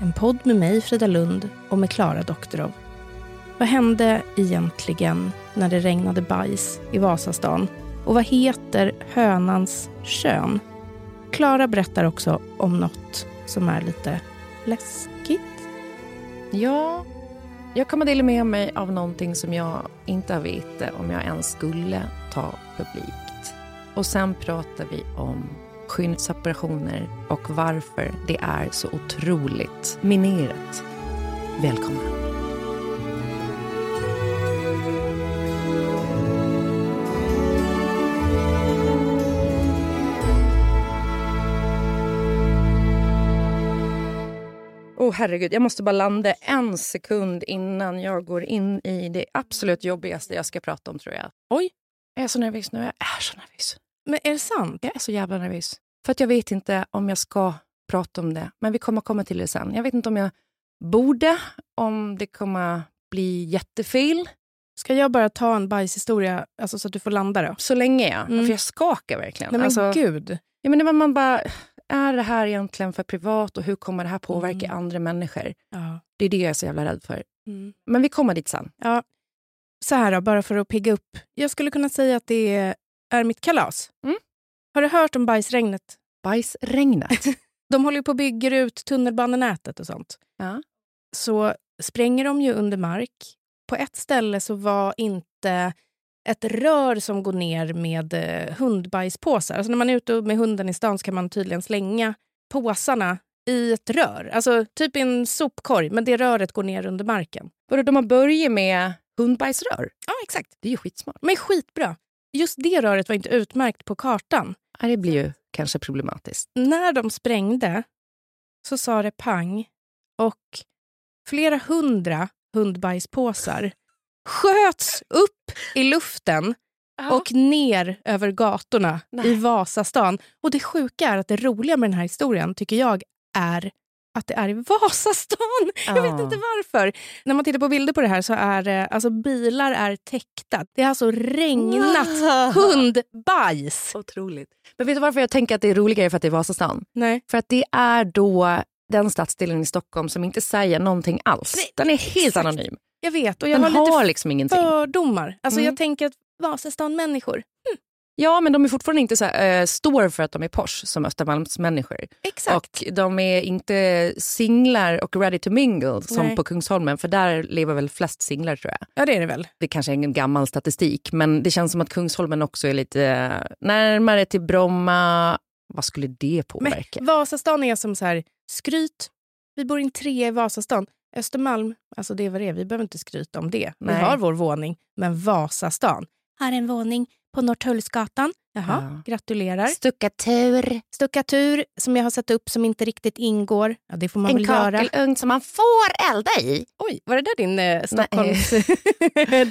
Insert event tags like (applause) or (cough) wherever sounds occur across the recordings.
en podd med mig, Frida Lund, och med Klara Doktorov. Vad hände egentligen när det regnade bajs i Vasastan? Och vad heter hönans kön? Klara berättar också om något som är lite läskigt. Ja, jag kommer dela med mig av någonting som jag inte vet om jag ens skulle ta publikt. Och sen pratar vi om skönhetsoperationer och varför det är så otroligt minerat. Välkomna. Oh, herregud, jag måste bara landa en sekund innan jag går in i det absolut jobbigaste jag ska prata om. tror jag. Oj. är Jag så nervös nu. Jag är så nervös. Men är det sant? Jag är så jävla nervös. För att jag vet inte om jag ska prata om det. Men vi kommer komma till det sen. Jag vet inte om jag borde, om det kommer bli jättefel. Ska jag bara ta en bajshistoria alltså, så att du får landa då? Så länge, ja. Mm. För jag skakar verkligen. Nej men Alltså, gud. ja, men det var man bara, är det här egentligen för privat och hur kommer det här påverka Mm. andra människor? Ja. Det är det jag är så jävla rädd för. Mm. Men vi kommer dit sen. ja. Så här då, bara för att pigga upp. Jag skulle kunna säga att det är mitt kalas. Mm. Har du hört om bajsregnet? Bajsregnet. (laughs) De håller ju på och bygger ut tunnelbanenätet och sånt. ja. Så spränger de ju under mark. På ett ställe så var inte ett rör som går ner med eh, hundbajspåsar. Alltså när man är ute med hunden i stan så kan man tydligen slänga påsarna i ett rör. Alltså typ i en sopkorg, men det röret går ner under marken. Vadå, de har börjat med hundbajsrör? Ja, exakt. Det är ju skitsmart. Men skitbra. Just det röret var inte utmärkt på kartan. Ja, det blir ju kanske problematiskt. När de sprängde så sa det pang och flera hundra hundbajspåsar sköts upp i luften och ner över gatorna Nej. i Vasastan. Och det sjuka är att det roliga med den här historien tycker jag är att det är i Vasastan. (laughs) Jag vet inte varför. När man tittar på bilder på det här så är det, alltså bilar är täckta. Det har alltså regnat hundbajs. Otroligt. Men vet du varför jag tänker att det är roligare för att det är Vasastan? Nej. För att det är då den stadsdelen i Stockholm som inte säger någonting alls. Nej, Den är helt exakt. anonym. Jag vet och jag Den har har, lite liksom ingenting. fördomar. Alltså Mm. Jag tänker att Vasastan-människor, Ja, men de är fortfarande inte så här, eh, står för att de är Porsche som Östermalmsmänniskor. exakt. Och de är inte singlar och ready to mingle som Nej. på Kungsholmen, för där lever väl flest singlar tror jag. Ja det är det väl. Det kanske är en gammal statistik, men det känns som att Kungsholmen också är lite eh, närmare till Bromma. Vad skulle det påverka? Men Vasastan är som så här, skryt, vi bor i en trea i Vasastan. Östermalm, alltså det är vad det är, vi behöver inte skryta om det. Vi Nej. har vår våning, men Vasastan har en våning på Norrtullsgatan. Jaha, Ja. gratulerar. Stuckatur, Stuckatur som jag har satt upp som inte riktigt ingår. Ja, det får man en väl göra. kakelugn som man får elda i. Oj, var det där din eh, Stockholms...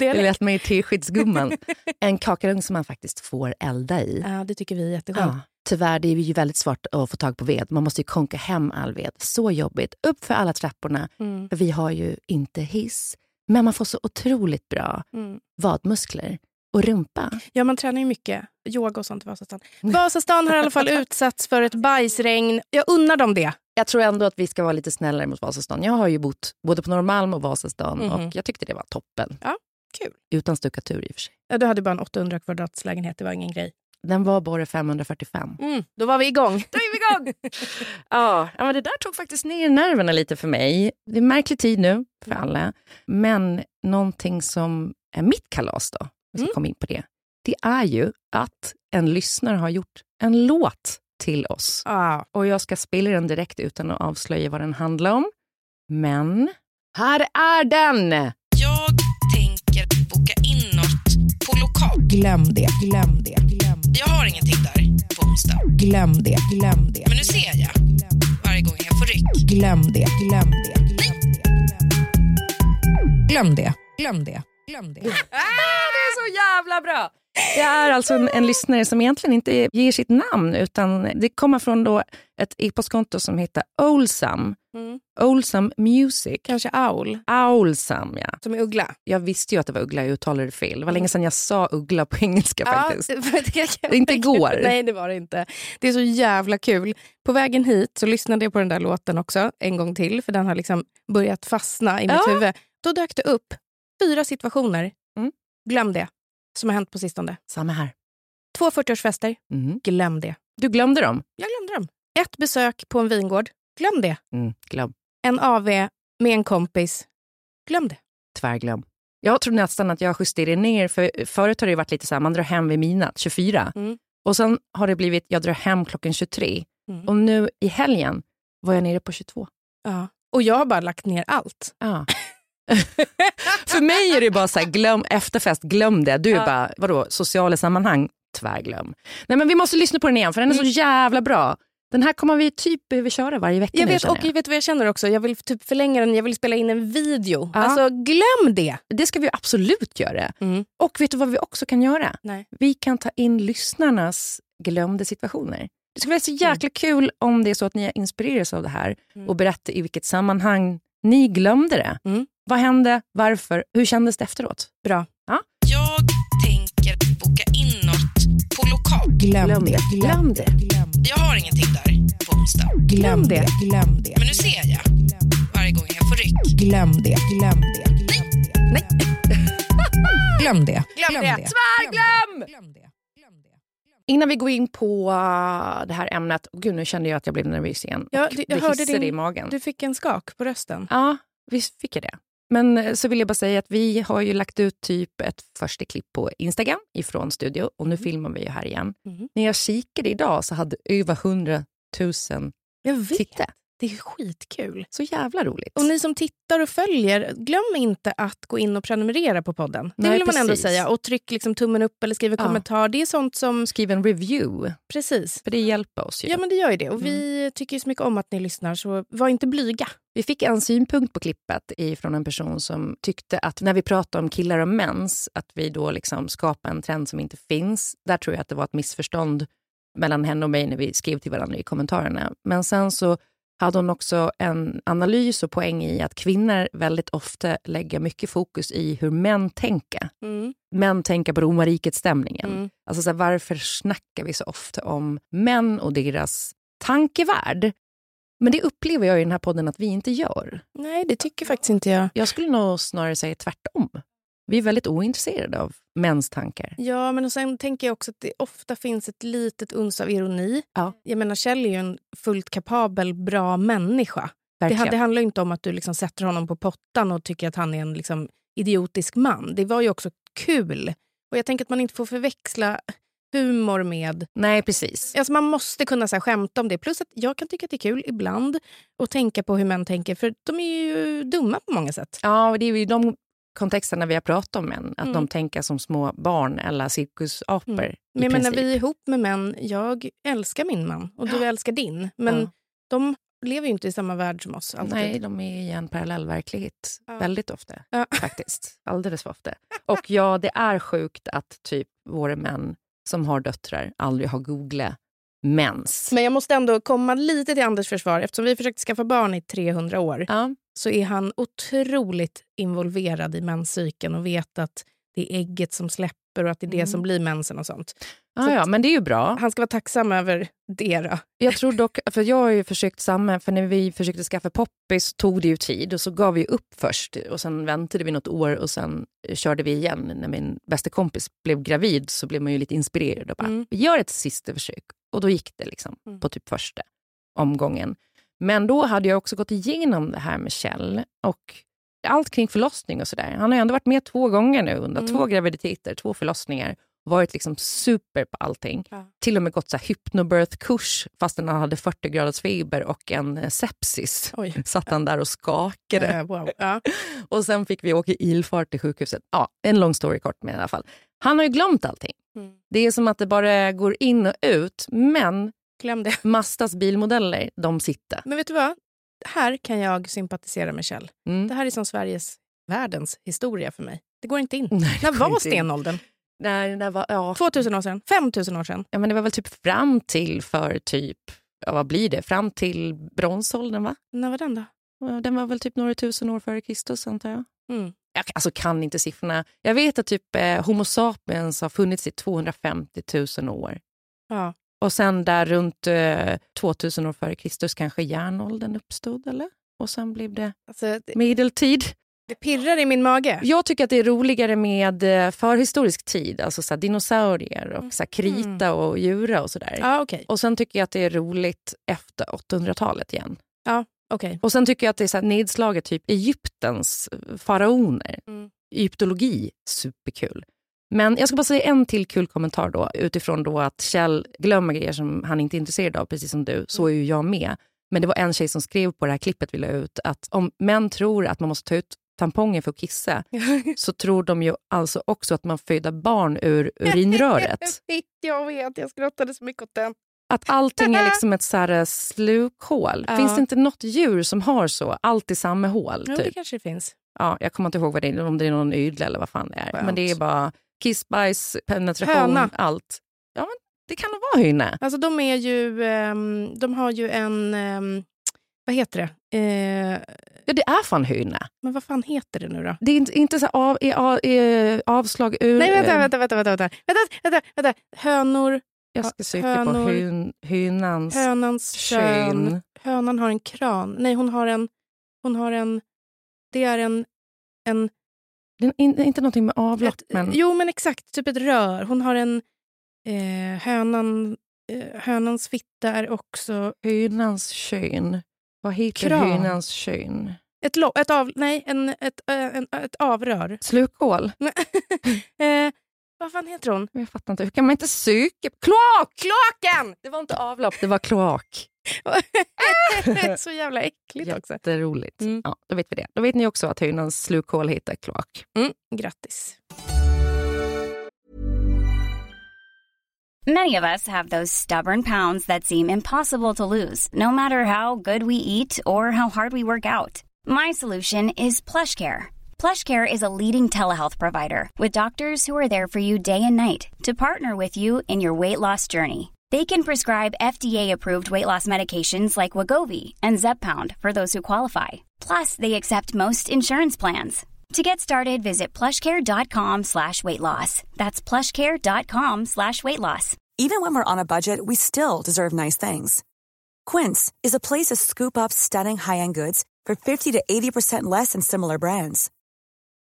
Det lät mig Teskedsgumman. en kakelugn som man faktiskt får elda i. Ja, det tycker vi är jätteskönt. Ja. Tyvärr, det är ju väldigt svårt att få tag på ved. Man måste ju konka hem all ved. Så jobbigt. Upp för alla trapporna. Mm. För vi har ju inte hiss. Men man får så otroligt bra Mm. vadmuskler och rumpa. Ja, man tränar ju mycket. Yoga och sånt i Vasastan. Vasastan har i alla fall (laughs) utsatts för ett bajsregn. Jag unnar dem det. Jag tror ändå att vi ska vara lite snällare mot Vasastan. Jag har ju bott både på Norrmalm och Vasastan Mhm. och jag tyckte det var toppen. Ja, kul. Utan stuckatur i och för sig. Ja, du hade bara en 800 kvadrats lägenhet, det var ingen grej. Den var bara 545. Mm, då var vi igång. Då är vi igång! (laughs) ja, ja, men det där tog faktiskt ner nerverna lite för mig. Det är en märklig tid nu för alla. Men någonting som är mitt kalas då, jag ska Mm. komma in på det. Det är ju att en lyssnare har gjort en låt till oss. Ah, Och jag ska spela den direkt utan att avslöja vad den handlar om. Men här är den! Jag tänker boka in något på lokal. glöm det, glöm det, glöm det, Jag har ingenting där på onsdag. glöm det, glöm det. Men nu ser jag varje gång jag får ryck. Glöm det, glöm det, glöm det. Glöm det, glöm det, glöm det. Ah, det är så jävla bra! Det är alltså en, en lyssnare som egentligen inte ger sitt namn utan det kommer från då ett e-postkonto som heter Olsam. Mm. Olsam Music. Kanske aul, Aulsam, ja. som är uggla. Jag visste ju att det var uggla, jag uttalade det fel. Det var länge sedan jag sa uggla på (laughs) engelska faktiskt. (laughs) det Inte igår. (laughs) Nej, det var det inte. Det är så jävla kul. På vägen hit så lyssnade jag på den där låten också en gång till, för den har liksom börjat fastna i mitt Ja. huvud. Då dök det upp fyra situationer, Mm. Glöm det, som har hänt på sistone. Samma här. Två 40-årsfester, Mhm. glöm det. Du glömde dem? Jag glömde dem. Ett besök på en vingård, glöm det. Mm, glöm. En AV med en kompis, glöm det. Tvärglöm. Jag tror nästan att jag justerade ner, för förut har det varit lite så här, man drar hem vid midnatt, 24. Mm. Och sen har det blivit, jag drar hem klockan 23. Mm. Och nu i helgen var jag nere på 22. Ja. Och jag har bara lagt ner allt. Ja. (laughs) för mig är det bara så här, glöm efterfest, glöm det. Du är Ja. bara, vadå, sociala sammanhang, tvärglöm. Nej men vi måste lyssna på den igen för den är så jävla bra. Den här kommer vi typ behöva köra varje vecka Jag nu, vet, känner och jag vet vad jag känner också. Jag vill typ förlänga den, jag vill spela in en video. Ja. Alltså glöm det. Det ska vi absolut göra. Mm. Och vet du vad vi också kan göra? Nej. Vi kan ta in lyssnarnas glömde situationer. Det skulle vara så jäkla kul om det är så att ni inspireras av det här Mm. och berätta i vilket sammanhang ni glömde det. Mm. Vad hände? Varför? Hur kändes det efteråt? Bra. Jag tänker boka in något på lokal. Glöm, Glöm det. Glöm det. Glöm, Jag har ingenting där på onsdag. glöm det. Glöm det. Men nu ser jag varje gång jag får ryck. Glöm det. Glöm det. Nej. Glöm det. Glöm det. Tvärglöm! Glöm det. Glöm det. Innan vi går in på uh, det här ämnet, gud nu kände jag att jag blev nervös igen. Ja, du- jag det hörde din- i magen. Du fick en skak på rösten. Ja, visst fick jag det. Men eh, så vill jag bara säga att vi har ju lagt ut typ ett första klipp på Instagram ifrån studio och nu filmar vi ju här igen. Mhm. När jag kikade idag så hade över 100 000 Jag vet. tittare. Det är skitkul. Så jävla roligt. Och ni som tittar och följer, glöm inte att gå in och prenumerera på podden. Det Nej, vill man ändå precis. säga. Och tryck liksom tummen upp eller skriv en Ja. kommentar. Det är sånt som... Skriv en review, Precis. för det hjälper oss ju. Ja, men det gör ju det. Och vi tycker ju så mycket om att ni lyssnar, så var inte blyga. Vi fick en synpunkt på klippet från en person som tyckte att när vi pratar om killar och mens, att vi då liksom skapar en trend som inte finns. Där tror jag att det var ett missförstånd mellan henne och mig när vi skrev till varandra i kommentarerna. Men sen så hade hon också en analys och poäng i att kvinnor väldigt ofta lägger mycket fokus i hur män tänker. Män tänker på romarrikets stämningen. Mm. Alltså så här, varför snackar vi så ofta om män och deras tankevärld? Men det upplever jag i den här podden att vi inte gör. Nej, det tycker faktiskt inte jag. Jag skulle nog snarare säga tvärtom. Vi är väldigt ointresserade av mäns tankar. Ja, men och sen tänker jag också att det ofta finns ett litet uns av ironi. Ja. Jag menar, Kjell är ju en fullt kapabel, bra människa. Det, Verkligen. det handlar inte om att du liksom sätter honom på pottan och tycker att han är en liksom idiotisk man. Det var ju också kul. Och jag tänker att man inte får förväxla humor med... Nej, precis. Alltså man måste kunna så här, skämta om det. Plus att jag kan tycka att det är kul ibland att tänka på hur män tänker. För de är ju dumma på många sätt. Ja, och det är ju i de kontexterna vi har pratat om män. Att Mm. de tänker som små barn eller cirkusapor. Mm. Men menar, princip. vi är ihop med män. Jag älskar min man och du älskar din. Men Ja. de lever ju inte i samma värld som oss. Alltid. Nej, de är i en parallell verklighet. Ja. Väldigt ofta, Ja. (laughs) faktiskt. Alldeles för ofta. Och ja, det är sjukt att typ våra män som har döttrar aldrig har googlat mens. Men jag måste ändå komma lite till Anders försvar. Eftersom vi försökt skaffa barn i 300 år Ja, så är han otroligt involverad i menscykeln och vet att det är ägget som släpper och att det är det Mm. som blir mensen och sånt. ja, ja, men det är ju bra. Han ska vara tacksam över det. Då. Jag tror dock, för jag har ju försökt samma, för när vi försökte skaffa poppis tog det ju tid och så gav vi upp först och sen väntade vi något år och sen körde vi igen. När min bästa kompis blev gravid så blev man ju lite inspirerad och bara, Mm. vi gör ett sista försök. Och då gick det liksom Mm. på typ första omgången. Men då hade jag också gått igenom det här med Kjell och allt kring förlossning och sådär. Han har ju ändå varit med två gånger nu under Mm. två graviditeter, två förlossningar. Varit liksom super på allting. Ja. Till och med gått så hypnobirth-kurs fastän han hade 40 graders feber och en eh, sepsis. Oj. (laughs) Satt han där och skakade. Eh, wow. ja. (laughs) Och sen fick vi åka ilfart till sjukhuset. Ja, en lång story kort med i alla fall. Han har ju glömt allting. Mm. Det är som att det bara går in och ut. Men Glöm det. (laughs) Mastas bilmodeller, de sitter. Men vet du vad? Här kan jag sympatisera med Kjell. Mm. Det här är som Sveriges, världens historia för mig. Det går inte in. (laughs) Nej, det När var stenåldern? Nej, det var, ja, 2000 år sedan? 5000 år sedan? ja, men det var väl typ fram till för typ, ja, vad blir det? Fram till bronsåldern va? När var den då? Den var väl typ några tusen år före Kristus antar jag. Mm. Jag alltså, kan inte siffrorna. Jag vet att typ eh, Homo sapiens har funnits i 250 000 år. Ja. Och sen där runt eh, 2000 år före Kristus kanske järnåldern uppstod, eller? Och sen blev det Alltså, det, medeltid. Det pirrar i min mage. Jag tycker att det är roligare med eh, förhistorisk tid, alltså så dinosaurier och så här krita och djura och sådär. Ja, okej. Och sen tycker jag att det är roligt efter 800-talet igen. Ja, okej. Och sen tycker jag att det är så nedslaget typ Egyptens faraoner. Mm. Egyptologi, superkul. Men jag ska bara säga en till kul kommentar då utifrån då att Kjell glömmer grejer som han inte är intresserad av, precis som du. Så är ju jag med. Men det var en tjej som skrev på det här klippet vi la ut att om män tror att man måste ta ut tamponger för att kissa (laughs) så tror de ju alltså också att man föder barn ur (laughs) urinröret. jag vet, jag skrattade så mycket åt den. Att allting är liksom ett så här eh, slukhål. Ja. Finns det inte något djur som har så? Allt i samma hål? Jo, det Typ. kanske finns. Ja, jag kommer inte ihåg vad det är, om det är någon ydel eller vad fan det är. Skönt. Men det är bara kiss, bajs, penetration, Höna. allt. Ja, men det kan nog vara hyne. Alltså de är ju, ehm, de har ju en, ehm, vad heter det? Eh, Ja, det är fan hyne. men vad fan heter det nu då? Det är inte, inte så av, är, av, är avslag ur... Nej, vänta, vänta, vänta, vänta, vänta, vänta, vänta, vänta. Hönor, Jag ska söka på hönor- hyn, hynans hönans kön. kön. Hönan har en kran. Nej, hon har en, hon har en, det är en, en Det är in, inte någonting med avlopp, ett, men Jo, men exakt, typ ett rör. Hon har en, eh, hönan, eh, hönans fitta är också hynans kön. Vad heter Kran. hynans kön? ett, lo- ett, av, nej, en, ett, eh, en, ett avrör. Slukhål? (laughs) eh, vad fan heter hon? Jag fattar inte. Hur kan man inte söka? Kloak! Kloaken! Det var inte avlopp, det var kloak. (laughs) så jävla äckligt också. Jätteroligt. Mm. Ja, då vet vi det. Då vet ni också att hynans slukhål heter kloak. Mm, grattis. Many of us have those stubborn pounds that seem impossible to lose, no matter how good we eat or how hard we work out. My solution is PlushCare. PlushCare is a leading telehealth provider with doctors who are there for you day and night to partner with you in your weight loss journey. They can prescribe FDA-approved weight loss medications like Wagovi and Zepbound for those who qualify. Plus, they accept most insurance plans. To get started, visit plushcare.com slash weight loss. That's plushcare.com slash weight loss. Even when we're on a budget, we still deserve nice things. Quince is a place to scoop up stunning high-end goods for 50 to 80% less than similar brands.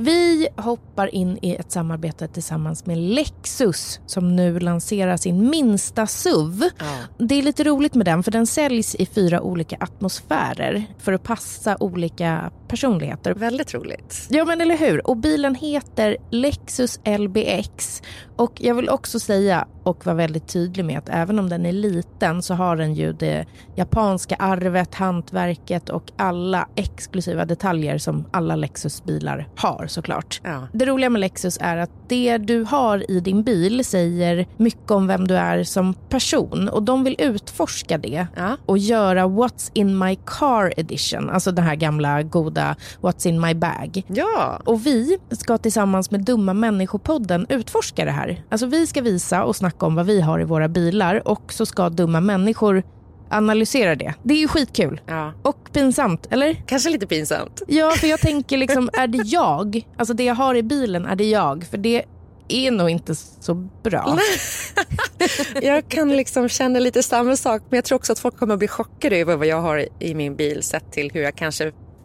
Vi hoppar in i ett samarbete tillsammans med Lexus som nu lanserar sin minsta SUV. Det är lite roligt med den för den säljs i fyra olika atmosfärer för att passa olika personligheter. Väldigt roligt. Ja men eller hur. Och bilen heter Lexus LBX. Och jag vill också säga och vara väldigt tydlig med att även om den är liten så har den ju det japanska arvet, hantverket och alla exklusiva detaljer som alla Lexus-bilar har såklart. Ja. Det roliga med Lexus är att det du har i din bil säger mycket om vem du är som person och de vill utforska det Ja. och göra What's in my car edition, alltså den här gamla goda What's in my bag. Ja. Och vi ska tillsammans med Dumma människopodden utforska det här. Alltså vi ska visa och snacka om vad vi har i våra bilar och så ska dumma människor analysera det. Det är ju skitkul. ja. Och pinsamt, eller? Kanske lite pinsamt. Ja, för jag tänker liksom, är det jag? Alltså det jag har i bilen, är det jag? För det är nog inte så bra. (laughs) Jag kan liksom känna lite samma sak, men jag tror också att folk kommer att bli chockade över vad jag har i min bil sett till hur jag kanske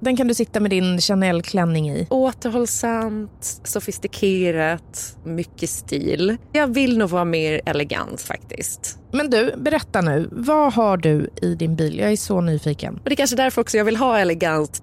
Den kan du sitta med din Chanel-klänning i. Återhållsamt, sofistikerat, mycket stil. Jag vill nog vara mer elegant faktiskt. Men du, berätta nu. Vad har du i din bil? Jag är så nyfiken. Och det är kanske därför också jag vill ha elegant.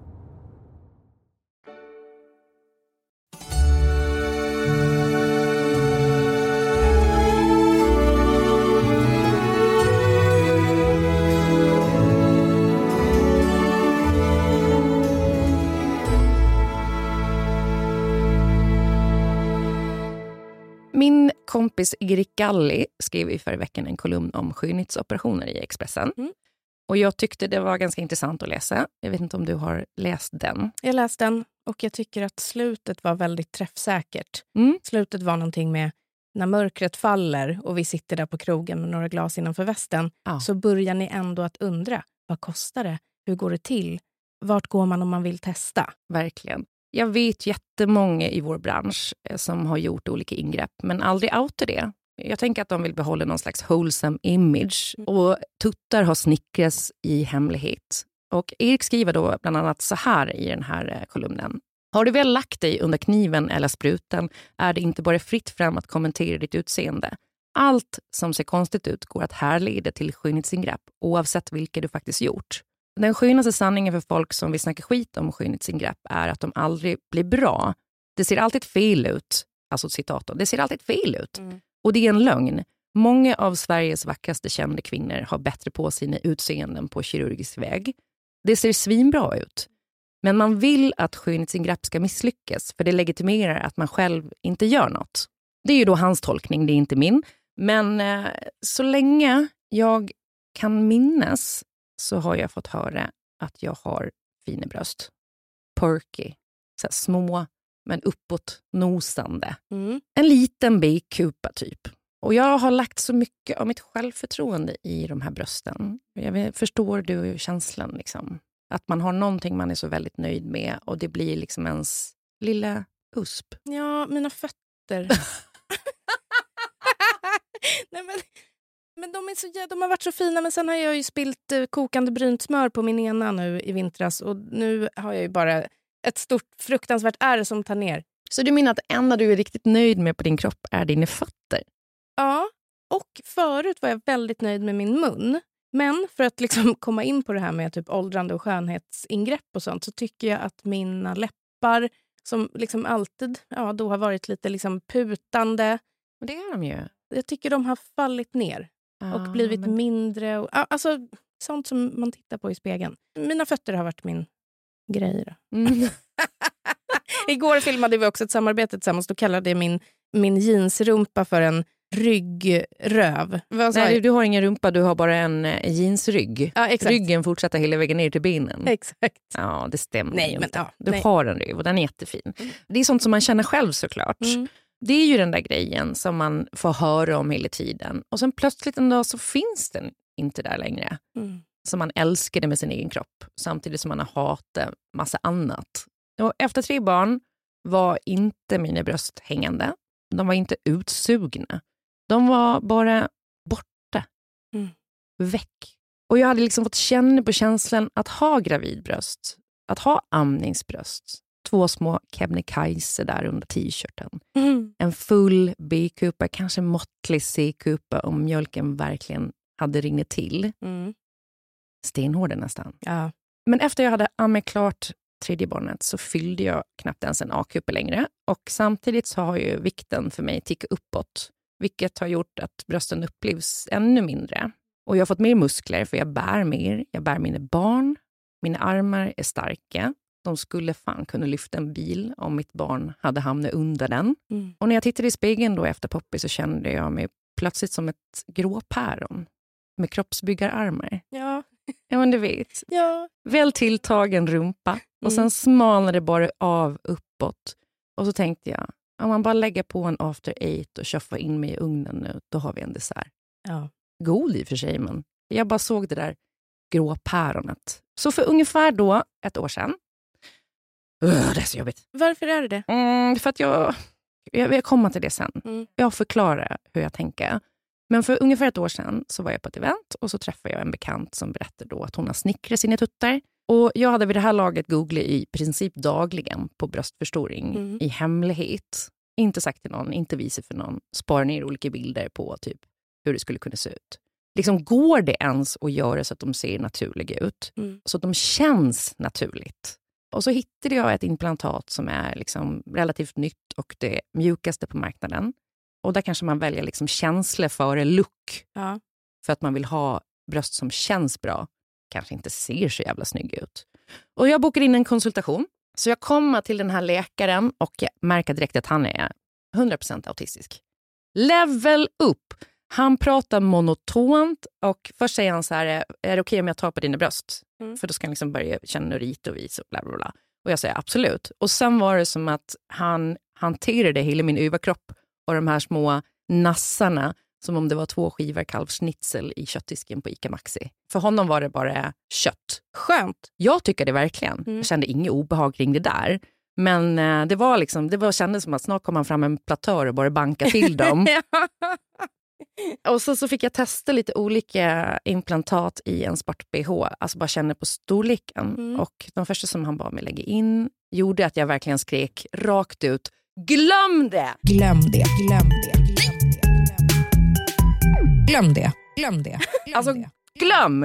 Min kompis Erik Galli skrev i förra veckan en kolumn om skönhetsoperationer i Expressen. Mm. Och Jag tyckte det var ganska intressant att läsa. Jag vet inte om du har läst den? Jag läste den och jag tycker att slutet var väldigt träffsäkert. Mm. Slutet var någonting med när mörkret faller och vi sitter där på krogen med några glas innanför västen Ja. så börjar ni ändå att undra vad kostar det? Hur går det till? Vart går man om man vill testa? Verkligen. Jag vet jättemånga i vår bransch eh, som har gjort olika ingrepp, men aldrig outar det. Jag tänker att de vill behålla någon slags wholesome image. Och tuttar har snickrats i hemlighet. Och Erik skriver då bland annat så här i den här eh, kolumnen. Har du väl lagt dig under kniven eller spruten är det inte bara fritt fram att kommentera ditt utseende. Allt som ser konstigt ut går att härleda till skönhetsingrepp oavsett vilka du faktiskt gjort. Den skönaste sanningen för folk som vill snacka skit om skönhetsingrepp är att de aldrig blir bra. Det ser alltid fel ut. Alltså citat då. Det ser alltid fel ut. Och det är en lögn. Många av Sveriges vackraste kända kvinnor har bättre på sina utseenden på kirurgisk väg. Det ser svinbra ut. Men man vill att skönhetsingrepp ska misslyckas för det legitimerar att man själv inte gör något. Det är ju då hans tolkning, det är inte min. Men eh, så länge jag kan minnas så har jag fått höra att jag har fina bröst. Perky. Så små, men uppåt nosande. En liten bikupa typ. Och jag har lagt så mycket av mitt självförtroende i de här brösten. Jag förstår du känslan? Liksom? Att man har någonting man är så väldigt nöjd med och det blir liksom ens lilla USP. Ja, mina fötter. (laughs) men de, är så, de har varit så fina, men sen har jag ju spilt eh, kokande brynt smör på min ena nu i vintras och nu har jag ju bara ett stort fruktansvärt ärr som tar ner. Så du menar att det enda du är riktigt nöjd med på din kropp är dina fötter? Ja, och förut var jag väldigt nöjd med min mun. Men för att liksom (laughs) komma in på det här med typ åldrande och skönhetsingrepp och sånt så tycker jag att mina läppar som liksom alltid ja, då har varit lite liksom putande, det är de ju. jag tycker de har fallit ner och Ja, blivit men- mindre. Och, alltså, sånt som man tittar på i spegeln. Mina fötter har varit min grej. Mm. (laughs) (laughs) Igår filmade vi också ett samarbete tillsammans. Då kallade jag min, min jeansrumpa för en ryggröv. Nej, du, har ingen rumpa, du har bara en eh, jeansrygg. Ja. Ryggen fortsätter hela vägen ner till benen. Exakt. Ja, det stämmer Nej, men inte. ja, du nej. har en rygg och den är jättefin. Det är sånt som man känner själv såklart. Mm. Det är ju den där grejen som man får höra om hela tiden. Och sen plötsligt en dag så finns den inte där längre. Mm. Som man älskade med sin egen kropp samtidigt som man hatat massa annat. Och efter tre barn var inte mina bröst hängande. De var inte utsugna. De var bara borta. Mm. Väck. Och jag hade liksom fått känna på känslan att ha gravidbröst. Att ha amningsbröst. Två små Kebnekaise där under t-shirten. Mm. En full B-kupa, kanske måttlig C-kupa om mjölken verkligen hade rinnit till. Mm. Stenhårda nästan. Ja. Men efter jag hade ammat klart tredje barnet så fyllde jag knappt ens en A-kupa längre. Och samtidigt så har ju vikten för mig tickat uppåt, vilket har gjort att brösten upplevs ännu mindre. Och jag har fått mer muskler för jag bär mer. Jag bär mina barn. Mina armar är starka. De skulle fan kunna lyfta en bil om mitt barn hade hamnat under den. Mm. Och när jag tittade i spegeln då efter Poppy så kände jag mig plötsligt som ett gråpäron med kroppsbyggararmar. Ja. (laughs) Ja, men du vet. Ja. Väl tilltagen rumpa och sen smalnade det bara av uppåt. Och så tänkte jag, om man bara lägger på en after eight och köffar in mig i ugnen nu, då har vi en dessert. Ja. God i och för sig, men jag bara såg det där gråpäronet. Så för ungefär då, ett år sedan, det är så jobbigt. Varför är det det? Mm, för att jag, jag vill komma till det sen. Mm. Jag förklarar hur jag tänker. Men för ungefär ett år sedan så var jag på ett event och så träffade jag en bekant som berättade då att hon har snickrat sina tuttar. Och jag hade vid det här laget googlat i princip dagligen på bröstförstoring Mm. i hemlighet. Inte sagt till någon, inte visat för någon. Sparat ner olika bilder på typ hur det skulle kunna se ut. Liksom, går det ens att göra så att de ser naturliga ut? Mm. Så att de känns naturligt? Och så hittade jag ett implantat som är liksom relativt nytt och det mjukaste på marknaden. Och där kanske man väljer liksom känsla före look Ja. för att man vill ha bröst som känns bra. Kanske inte ser så jävla snygg ut. Och jag bokade in en konsultation. Så jag kommer till den här läkaren och jag märker direkt att han är 100% autistisk. Level upp! Han pratar monotont och först säger han så här, är det okej om jag tar på dina bröst? Mm. För då ska han liksom börja känna rita och visa och bla bla bla. Och jag säger absolut. Och sen var det som att han hanterade hela min överkropp och de här små nassarna som om det var två skivor kalvsnitzel i köttdisken på ICA Maxi. För honom var det bara kött. Skönt. Jag tycker det verkligen. Mm. Jag kände inget obehag kring det där. Men eh, det var liksom, det var, kändes som att snart kom han fram en platör och började banka till (laughs) dem. Och så, så fick jag testa lite olika implantat i en sport-bh. Alltså bara känna på storleken. Mm. Och de första som han bad mig lägga in gjorde att jag verkligen skrek rakt ut. Glöm det! Glöm det, glöm det, glöm det. Glöm det, glöm det. Glöm Alltså, det. glöm!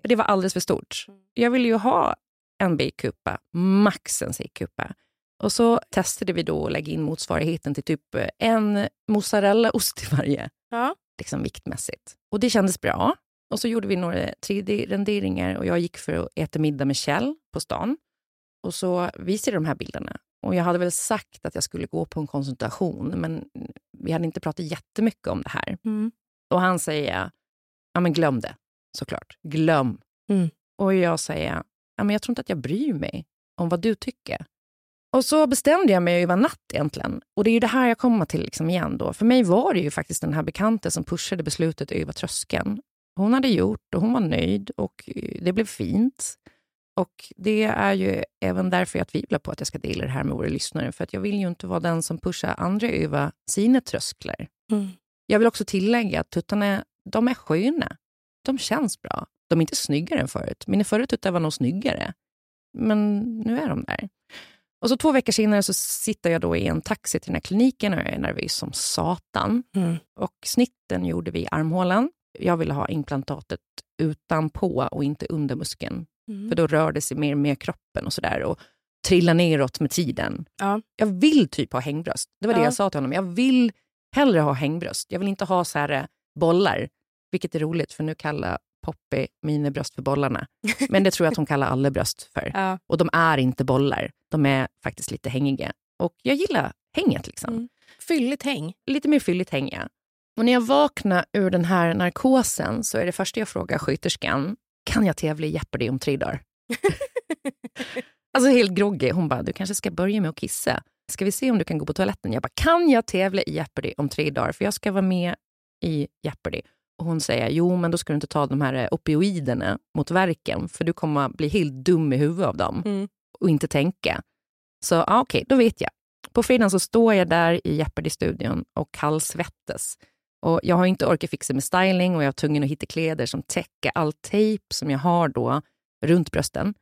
För det var alldeles för stort. Jag ville ju ha en B-kupa, max en C-kupa. Och så testade vi då att lägga in motsvarigheten till typ en mozzarellaost i varje. Ja. liksom viktmässigt. Och det kändes bra. Och så gjorde vi några 3D-renderingar och jag gick för att äta middag med Kjell på stan. Och så visade de här bilderna. Och jag hade väl sagt att jag skulle gå på en konsultation, men vi hade inte pratat jättemycket om det här. Mm. Och han säger, ja men glöm det, såklart. Glöm. Mm. Och jag säger, ja men jag tror inte att jag bryr mig om vad du tycker. Och så bestämde jag mig över natt egentligen. Och det är ju det här jag kommer till liksom igen då. För mig var det ju faktiskt den här bekante som pushade beslutet över tröskeln. Hon hade gjort och hon var nöjd och eh, det blev fint. Och det är ju även därför jag tvivlar på att jag ska dela det här med våra lyssnare. För att jag vill ju inte vara den som pushar andra över sina trösklar. Mm. Jag vill också tillägga att tuttarna, de är sköna. De känns bra. De är inte snyggare än förut. Mina förra tuttar var nog snyggare. Men nu är de där. Och så två veckor senare så sitter jag då i en taxi till den här kliniken och jag är nervös som satan. Mm. Och snitten gjorde vi i armhålan. Jag ville ha implantatet utanpå och inte under muskeln. Mm. För då rör det sig mer med kroppen och sådär. Och trillar neråt med tiden. Ja. Jag vill typ ha hängbröst. Det var det Ja. jag sa till honom. Jag vill hellre ha hängbröst. Jag vill inte ha så här eh, bollar. Vilket är roligt för nu kallar Poppy mina bröst för bollarna. (laughs) Men det tror jag att hon kallar alla bröst för. Ja. Och de är inte bollar. De är faktiskt lite hängiga. Och jag gillar hänget liksom. Mm. Fylligt häng. Lite mer fylligt häng, ja. Och när jag vaknar ur den här narkosen så är det första jag frågar sköterskan, kan jag tävla i Jeopardy om tre dagar? (laughs) alltså helt groggy. Hon bara, du kanske ska börja med att kissa. Ska vi se om du kan gå på toaletten? Jag bara, kan jag tävla i Jeopardy om tre dagar? För jag ska vara med i Jeopardy. Och hon säger, jo men då ska du inte ta de här eh, opioiderna mot verken för du kommer bli helt dum i huvudet av dem Mm. Och inte tänka. Så ja, okej, då vet jag. På fredagen så står jag där i Jeopardy-studion och kallsvettas. Och jag har inte orkat fixa med styling och jag är tvungen att hitta kläder som täcker all tejp som jag har då runt brösten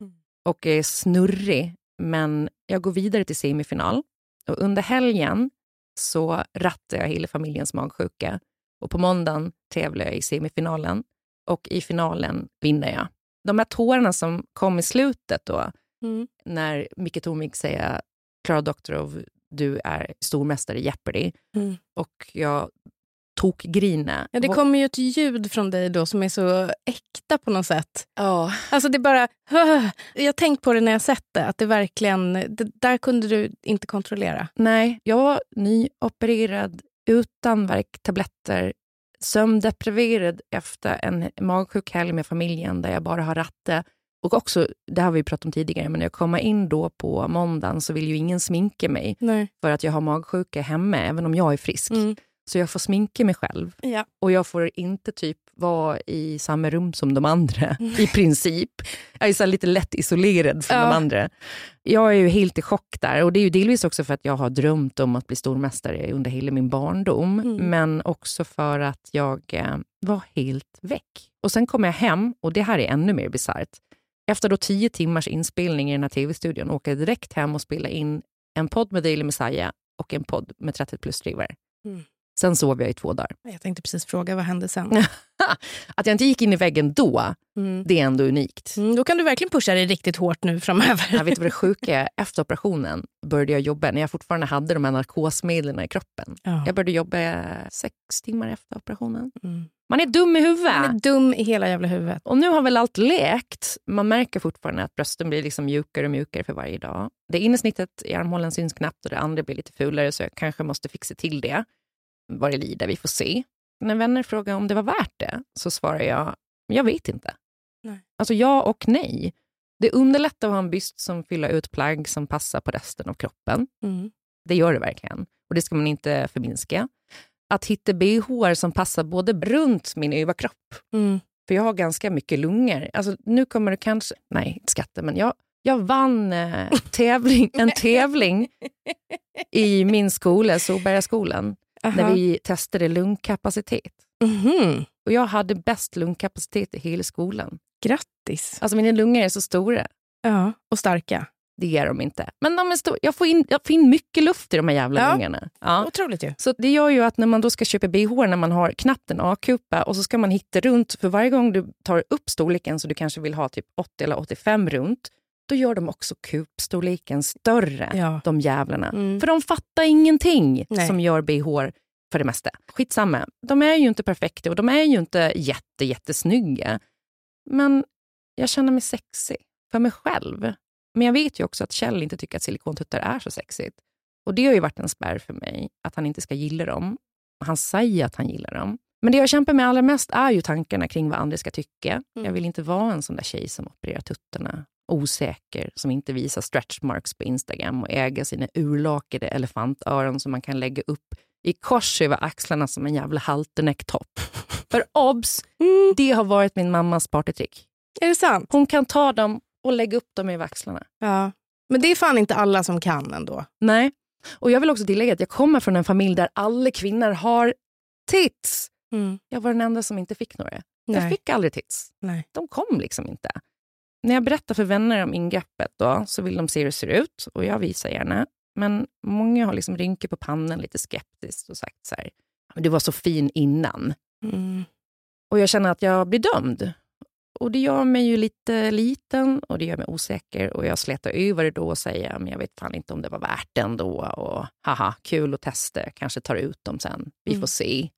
och är snurrig. Men jag går vidare till semifinal och under helgen så rattar jag hela familjens magsjuka och på måndagen tävlar jag i semifinalen och i finalen vinner jag. De här tårarna som kom i slutet då, Mm. när Micke Tornvik säger Klara Doktorov, du är stormästare i Jeopardy. Mm. Och jag tog grina. Ja, det kommer ju ett ljud från dig då som är så äkta på något sätt. Ja. Alltså det är bara... Jag har tänkt på det när jag sett det, att det verkligen... Det där kunde du inte kontrollera. Nej, jag var nyopererad utan värktabletter, sömndepriverad efter en magsjuk helg med familjen där jag bara har ratte. Och också, det har vi pratat om tidigare, men när jag kommer in då på måndagen så vill ju ingen sminka mig Nej. för att jag har magsjuka hemma, även om jag är frisk. Mm. Så jag får sminka mig själv. Ja. Och jag får inte typ vara i samma rum som de andra, i princip. Jag är så här lite lätt isolerad från Ja. de andra. Jag är ju helt i chock där. Och det är ju delvis också för att jag har drömt om att bli stormästare under hela min barndom. Mm. Men också för att jag eh, var helt väck. Och sen kom jag hem, och det här är ännu mer bisarrt. Efter då tio timmars inspelning i den här tv-studion åker jag direkt hem och spelar in en podd med Daily Messiah och en podd med 30 plus-drivare. Mm. Sen sov jag i två dagar. Jag tänkte precis fråga, vad hände sen? (laughs) Att jag inte gick in i väggen då, Mm. det är ändå unikt. Mm, då kan du verkligen pusha dig riktigt hårt nu framöver. Jag vet vad det (laughs) sjuka är? Efter operationen började jag jobba när jag fortfarande hade de här narkosmedlen i kroppen. Ja. Jag började jobba sex timmar efter operationen. Mm. Man är dum i huvudet. Man är dum i hela jävla huvudet. Och nu har väl allt läkt. Man märker fortfarande att brösten blir liksom mjukare och mjukare för varje dag. Det innersnittet i armhålan syns knappt och det andra blir lite fulare så jag kanske måste fixa till det. Vad det lider, vi får se. När vänner frågar om det var värt det så svarar jag, jag vet inte. Nej. Alltså ja och nej. Det underlättar att ha en byst som fyller ut plagg som passar på resten av kroppen. Mm. Det gör det verkligen. Och det ska man inte förminska. Att hitta bh som passar både runt min överkropp Mm. för jag har ganska mycket lungor. Alltså, nu kommer det kanske... Nej, inte skatta, men jag, jag vann eh, (laughs) tävling, en tävling i min skola, Solbergaskolan, Aha. när vi testade lungkapacitet. Mhm. Och jag hade bäst lungkapacitet i hela skolan. Grattis. Alltså mina lungor är så stora. Ja, och starka. Det är de inte. Men de är stora. Jag, får in, jag får in mycket luft i de här jävla Ja. lungorna. Ja. Otroligt ju. Så det gör ju att när man då ska köpa bh när man har knappt en A-kupa och så ska man hitta runt, för varje gång du tar upp storleken så du kanske vill ha typ 80 eller 85 runt, då gör de också kupstorleken större, Ja. de jävlarna. Mm. För de fattar ingenting Nej. som gör bh för det mesta. Skitsamma, de är ju inte perfekta och de är ju inte jätte, jättesnygga. Men jag känner mig sexig för mig själv. Men jag vet ju också att Kjell inte tycker att silikontuttar är så sexigt. Och det har ju varit en spärr för mig, att han inte ska gilla dem. Han säger att han gillar dem. Men det jag kämpar med allra mest är ju tankarna kring vad andra ska tycka. Jag vill inte vara en sån där tjej som opererar tuttarna, osäker, som inte visar stretch marks på Instagram och äger sina urlakade elefantöron som man kan lägga upp i kors över axlarna som en jävla halternecktopp. (laughs) För obs, det har varit min mammas partytrick. Är det sant? Hon kan ta dem och lägga upp dem över axlarna. Ja. Men det är fan inte alla som kan ändå. Nej. Och jag vill också tillägga att jag kommer från en familj där alla kvinnor har tits. Mm. Jag var den enda som inte fick några. Jag Nej. fick aldrig tits. Nej. De kom liksom inte. När jag berättar för vänner om ingreppet då, så vill de se hur det ser ut och jag visar gärna. Men många har liksom rynkor på pannan lite skeptiskt och sagt så här, "Men du var så fin innan. Mm. Och jag känner att jag blir dömd. Och det gör mig ju lite liten och det gör mig osäker. Och jag slätar över det då och säger, men jag vet fan inte om det var värt det ändå. Och haha, kul att testa, kanske tar ut dem sen. Vi Mm. får se.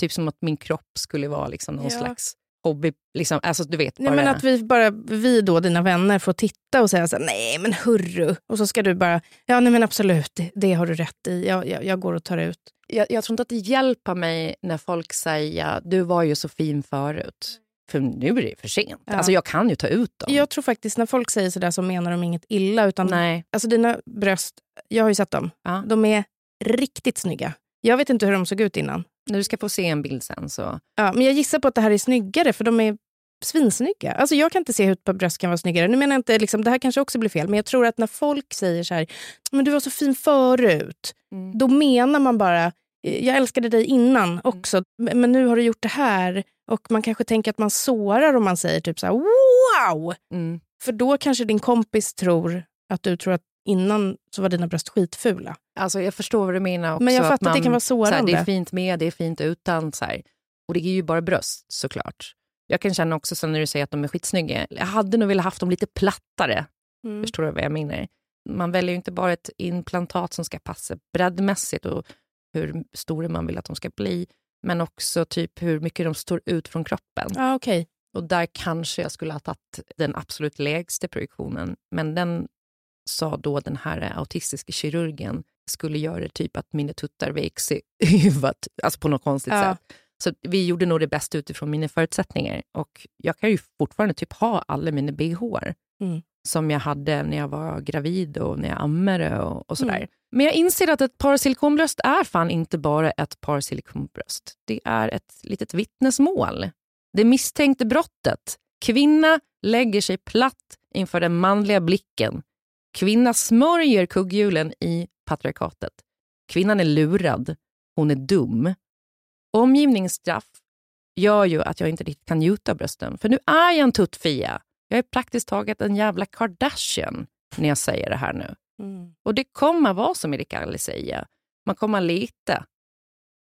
Typ som att min kropp skulle vara liksom någon Ja. slags hobby. Liksom, alltså du vet, Nej, bara... men att vi, bara, vi då, dina vänner, får titta och säga så här, nej men hurru. Och så ska du bara, ja nej men absolut, det, det har du rätt i. Jag, jag, jag går och tar ut. jag, jag tror inte att det hjälper mig när folk säger du var ju så fin förut. För nu är det för sent. Ja. Alltså jag kan ju ta ut dem. Jag tror faktiskt när folk säger sådär så menar de inget illa. Utan, Nej. Alltså dina bröst, jag har ju sett dem. Ja. De är riktigt snygga. Jag vet inte hur de såg ut innan. När du ska få se en bild sen så... Ja, men jag gissar på att det här är snyggare för de är svinsnygga. Alltså jag kan inte se hur ett par bröst kan vara snyggare. Nu menar jag inte, liksom, det här kanske också blir fel, men jag tror att när folk säger så här, men du var så fin förut, Mm. då menar man bara, "Eh, jag älskade dig innan också, men men nu har du gjort det här. Och man kanske tänker att man sårar om man säger typ så här, wow! Mm. För då kanske din kompis tror att du tror att innan så var dina bröst skitfula. Alltså jag förstår vad du menar också. Men jag fattar att det man- kan vara så här, sårande. det är fint med, det är fint utan. Så här. Och det är ju bara bröst såklart. Jag kan känna också sen när du säger att de är skitsnygga. Jag hade nog velat haft dem lite plattare. Mm. Förstår du vad jag menar? Man väljer ju inte bara ett implantat som ska passa breddmässigt och hur stora man vill att de ska bli. Men också typ hur mycket de står ut från kroppen. Ja, okej. Och där kanske jag skulle ha tagit den absolut lägsta projektionen. Men den sa då den här autistiska kirurgen skulle göra typ att mina tuttar vek sig (laughs) huvudet, alltså på något konstigt Ja. sätt. Så vi gjorde nog det bästa utifrån mina förutsättningar. Och jag kan ju fortfarande typ ha alla mina bh Mm. som jag hade när jag var gravid och när jag ammade och, och sådär. Mm. Men jag inser att ett par silikonbröst är fan inte bara ett par silikonbröst. Det är ett litet vittnesmål. Det misstänkte brottet. Kvinna lägger sig platt inför den manliga blicken. Kvinna smörjer kugghjulen i patriarkatet. Kvinnan är lurad. Hon är dum. Omgivningsstraff gör ju att jag inte riktigt kan njuta av brösten. För nu är jag en tuttfia. Jag är praktiskt taget en jävla Kardashian när jag säger det här nu. Mm. Och det kommer vara som Erik säger. Man kommer lita.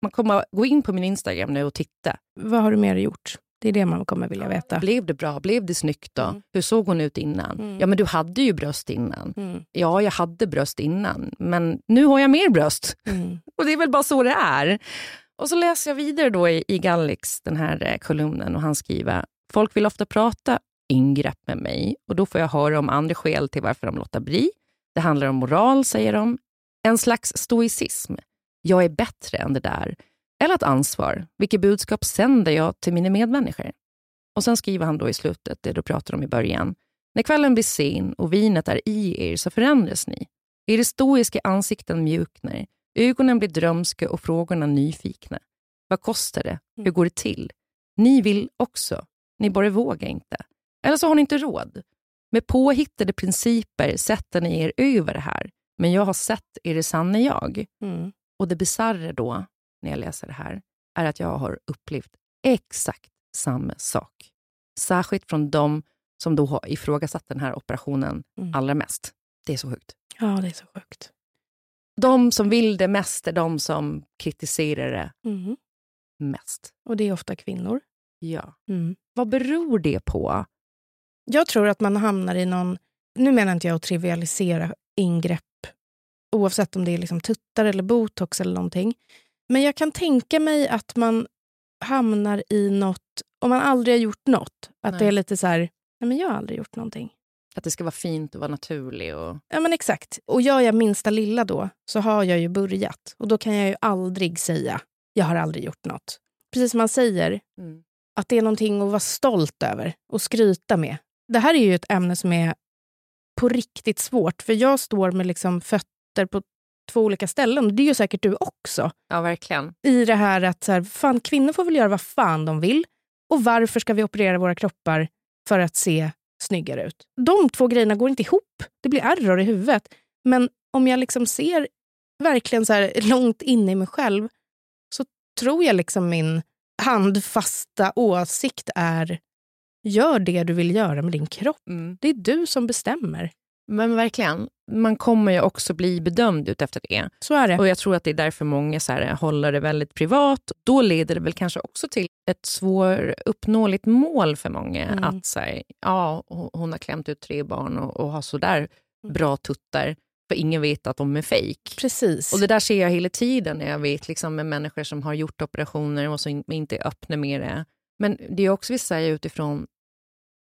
Man kommer gå in på min Instagram nu och titta. Vad har du mer gjort? Det är det man kommer vilja veta. Blev det bra? Blev det snyggt då? Mm. Hur såg hon ut innan? Mm. Ja, men du hade ju bröst innan. Mm. Ja, jag hade bröst innan, men nu har jag mer bröst. Mm. (laughs) Och det är väl bara så det är. Och så läser jag vidare då i, i Gallix, den här eh, kolumnen, och han skriver Folk vill ofta prata ingrepp med mig och då får jag höra om andra skäl till varför de låter bli. Det handlar om moral, säger de. En slags stoicism. Jag är bättre än det där. Eller ett ansvar. Vilket budskap sänder jag till mina medmänniskor? Och sen skriver han då i slutet, det du pratade om i början. När kvällen blir sen och vinet är i er så förändras ni. Era stoiska ansikten mjuknar. Ögonen blir drömska och frågorna nyfikna. Vad kostar det? Hur går det till? Ni vill också. Ni bara vågar inte. Eller så har ni inte råd. Med påhittade principer sätter ni er över det här. Men jag har sett er sanna jag. Mm. Och det bisarra då, när jag läser det här, är att jag har upplevt exakt samma sak. Särskilt från de som då har ifrågasatt den här operationen Mm. allra mest. Det är så sjukt. Ja, det är så sjukt. De som vill det mest är de som kritiserar det Mm. mest. Och det är ofta kvinnor. Ja. Mm. Vad beror det på? Jag tror att man hamnar i någon... Nu menar inte jag att trivialisera ingrepp oavsett om det är liksom tuttar eller botox eller någonting. Men jag kan tänka mig att man hamnar i något, om man aldrig har gjort något, att Nej. det är lite så här, nej men jag har aldrig gjort någonting. Att det ska vara fint och vara naturligt? Och... Ja men exakt. Och gör jag minsta lilla då, så har jag ju börjat. Och då kan jag ju aldrig säga, jag har aldrig gjort något. Precis som man säger, Mm. att det är någonting att vara stolt över och skryta med. Det här är ju ett ämne som är på riktigt svårt, för jag står med liksom fötter på två olika ställen. Det är ju säkert du också. Ja, verkligen. I det här att så här, fan, kvinnor får väl göra vad fan de vill. Och varför ska vi operera våra kroppar för att se snyggare ut? De två grejerna går inte ihop. Det blir error i huvudet. Men om jag liksom ser verkligen så här långt in i mig själv så tror jag liksom min handfasta åsikt är gör det du vill göra med din kropp. Mm. Det är du som bestämmer. Men verkligen, man kommer ju också bli bedömd ut efter det. Så är det. Och jag tror att det är därför många så här, håller det väldigt privat. Då leder det väl kanske också till ett svåruppnåeligt mål för många. Mm. Att så här, ja, hon har klämt ut tre barn och, och har sådär bra tuttar. För ingen vet att de är fejk. Precis. Och det där ser jag hela tiden när jag vet liksom, med människor som har gjort operationer och som inte är öppna med det. Men det är också vi säger utifrån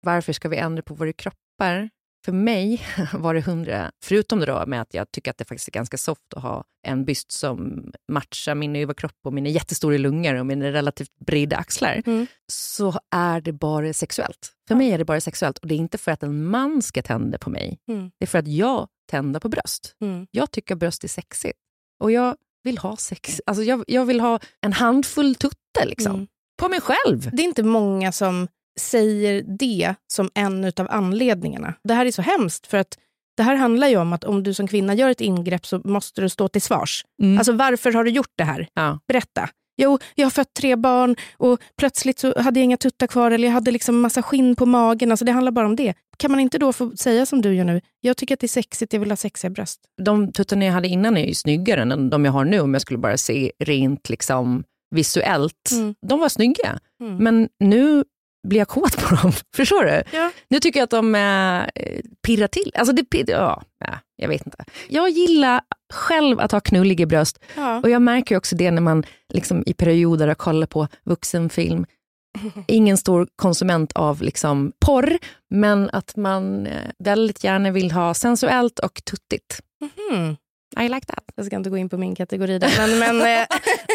varför ska vi ändra på våra kroppar? för mig (laughs) var det hundra, förutom det då med att jag tycker att det faktiskt är ganska soft att ha en byst som matchar min överkropp och mina jättestora lungor och mina relativt breda axlar, Mm. så är det bara sexuellt. För mig är det bara sexuellt och det är inte för att en man ska tända på mig. Mm. Det är för att jag tänder på bröst. Mm. Jag tycker bröst är sexigt. Och jag vill ha sex. Alltså jag, jag vill ha en handfull tutte liksom. På mig själv. Det är inte många som säger det som en av anledningarna. Det här är så hemskt, för att det här handlar ju om att om du som kvinna gör ett ingrepp så måste du stå till svars. Mm. Alltså varför har du gjort det här? Ja. Berätta. Jo, jag har fött tre barn och plötsligt så hade jag inga tuttar kvar eller jag hade liksom massa skinn på magen. Alltså det handlar bara om det. Kan man inte då få säga som du gör nu? Jag tycker att det är sexigt, jag vill ha sexiga bröst. De tuttarna jag hade innan är ju snyggare än de jag har nu om jag skulle bara se rent liksom visuellt. Mm. De var snygga. Mm. Men nu blir jag kåt på dem. (laughs) Förstår du? Ja. Nu tycker jag att de eh, pirrar till. Alltså det, ja, ja, jag vet inte. Jag gillar själv att ha knulliga bröst. Ja. Och jag märker också det när man liksom i perioder kollar på vuxenfilm. (laughs) Ingen stor konsument av liksom porr, men att man eh, väldigt gärna vill ha sensuellt och tuttigt. Mhm. I like that. Jag ska inte gå in på min kategori där. Men, men, eh,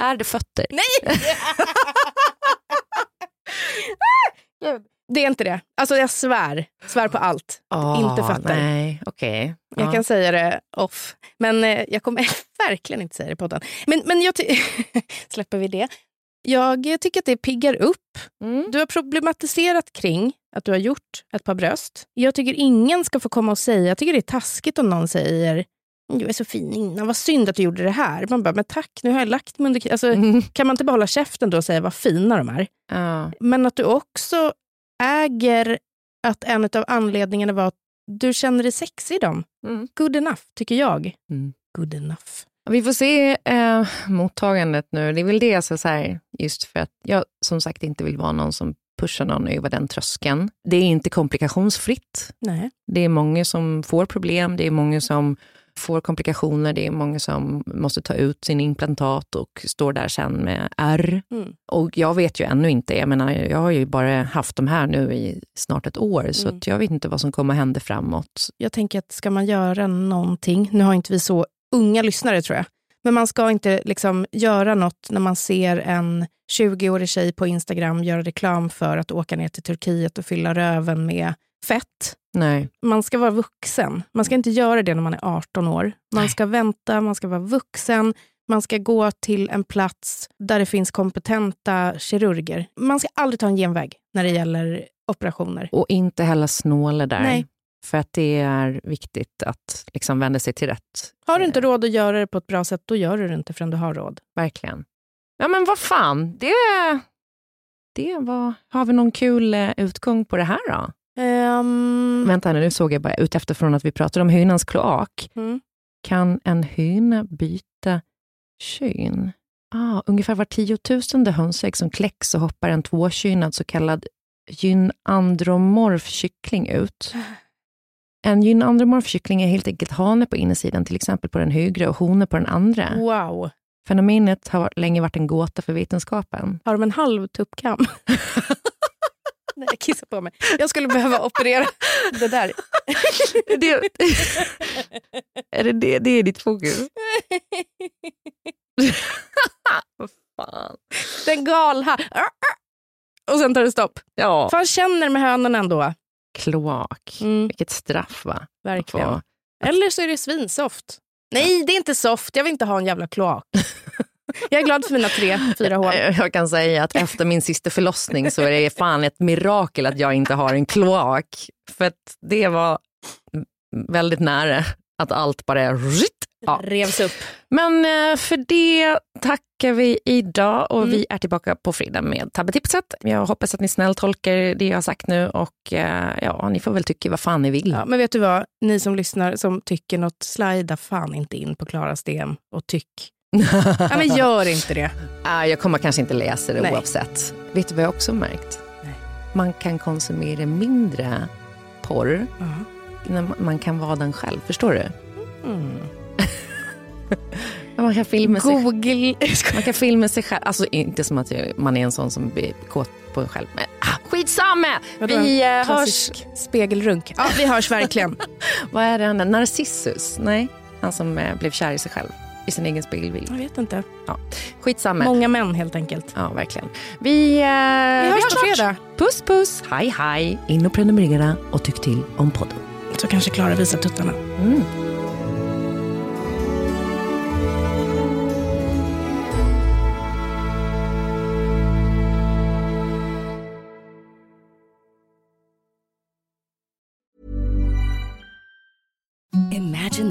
(laughs) Är det fötter? Nej! (laughs) Det är inte det. Alltså jag svär. Svär på allt. inte fötter. Nej, okej. Jag Ja. kan säga det off. Men eh, jag kommer (laughs) verkligen inte säga det på podden. Men, men jag släpper vi det. Jag tycker att det piggar upp. Mm. Du har problematiserat kring att du har gjort ett par bröst. Jag tycker ingen ska få komma och säga, jag tycker det är taskigt om någon säger du är så fin innan, vad synd att du gjorde det här. Man bara, men tack, nu har jag lagt mig under... Alltså, Mm. Kan man inte bara hålla käften då och säga vad fina de är? Ja. Men att du också äger att en av anledningarna var att du känner dig sexig i dem. Mm. Good enough, tycker jag. Mm. Good enough. Vi får se eh, mottagandet nu. Det är väl det jag ska säga, just för att jag som sagt inte vill vara någon som pushar någon över den tröskeln. Det är inte komplikationsfritt. Nej. Det är många som får problem, det är många som får komplikationer, det är många som måste ta ut sin implantat och står där sen med R. Mm. Och jag vet ju ännu inte, jag menar, jag har ju bara haft de här nu i snart ett år, så Mm. att jag vet inte vad som kommer hända framåt. Jag tänker att ska man göra någonting, nu har inte vi så unga lyssnare tror jag, men man ska inte liksom göra något när man ser en 20-årig tjej på Instagram göra reklam för att åka ner till Turkiet och fylla röven med fett. Nej. Man ska vara vuxen. Man ska inte göra det när man är 18 år. Man Nej. ska vänta, man ska vara vuxen. Man ska gå till en plats där det finns kompetenta kirurger. Man ska aldrig ta en genväg när det gäller operationer. Och inte heller snåla där. Nej. För att det är viktigt att liksom vända sig till rätt. Har du inte råd att göra det på ett bra sätt, då gör du det inte förrän du har råd. Verkligen. Ja men vad fan, det, det var... Har vi någon kul eh, utgång på det här då? Ehm, Vänta nu, nu såg jag bara ut efterfrån att vi pratade om hynans kloak. Mm. Kan en hyna byta kön? Ah, ungefär var tiotusende hönsägg som kläcks och hoppar en tvåkönad så kallad gynandromorf kyckling ut. En gynandromorf kyckling är helt enkelt hane på insidan, till exempel på den högra och hone på den andra. Wow. Fenomenet har länge varit en gåta för vetenskapen. Har de en halv tuppkam? (laughs) Nej, jag kissar på mig. Jag skulle behöva operera det där. det, är det, det, det är ditt fokus? (laughs) Vad fan. Den gal här. Och sen tar det stopp. Ja. Fan känner med hönorna ändå. Kloak. Mm, Vilket straff va? verkligen. Få- Eller så är det svinsoft. Nej, det är inte soft. Jag vill inte ha en jävla kloak. (laughs) Jag är glad för mina tre, fyra hål. Jag kan säga att efter min sista förlossning så är det fan ett mirakel att jag inte har en kloak. För det var väldigt nära att allt bara... Ja. Revs upp. Men eh, för det tackar vi idag och Mm. vi är tillbaka på fredag med tabbetipset. Jag hoppas att ni snällt tolkar det jag har sagt nu och eh, ja, ni får väl tycka vad fan ni vill. Ja, men vet du vad? Ni som lyssnar som tycker något, slida fan inte in på Klaras DM och tyck. Ja, men gör inte det. Ah, jag kommer kanske inte läsa det Nej. oavsett. Vet du vad jag också har märkt? Nej. Man kan konsumera mindre porr Ja. när man- kan vara den själv. Förstår du? Mm. (laughs) Man kan filma sig, Google... man kan filma sig själv. Alltså inte som att man är en sån som blir kåt på en själv. Men ah, Skitsamma! Vadå? Vi eh, hörs... Spegelrunk. Ja, vi hörs verkligen. (laughs) Vad är det han? Narcissus? Nej, han som eh, blev kär i sig själv. I sin egen spegelbild. Jag vet inte. Ja. Skitsamma. Många män helt enkelt. Ja, verkligen. Vi, eh, Vi hörs på fredag. Puss, puss. Hej, hej. In och prenumerera och tyck till om podden. Så kanske Klara visar tuttarna. Mm.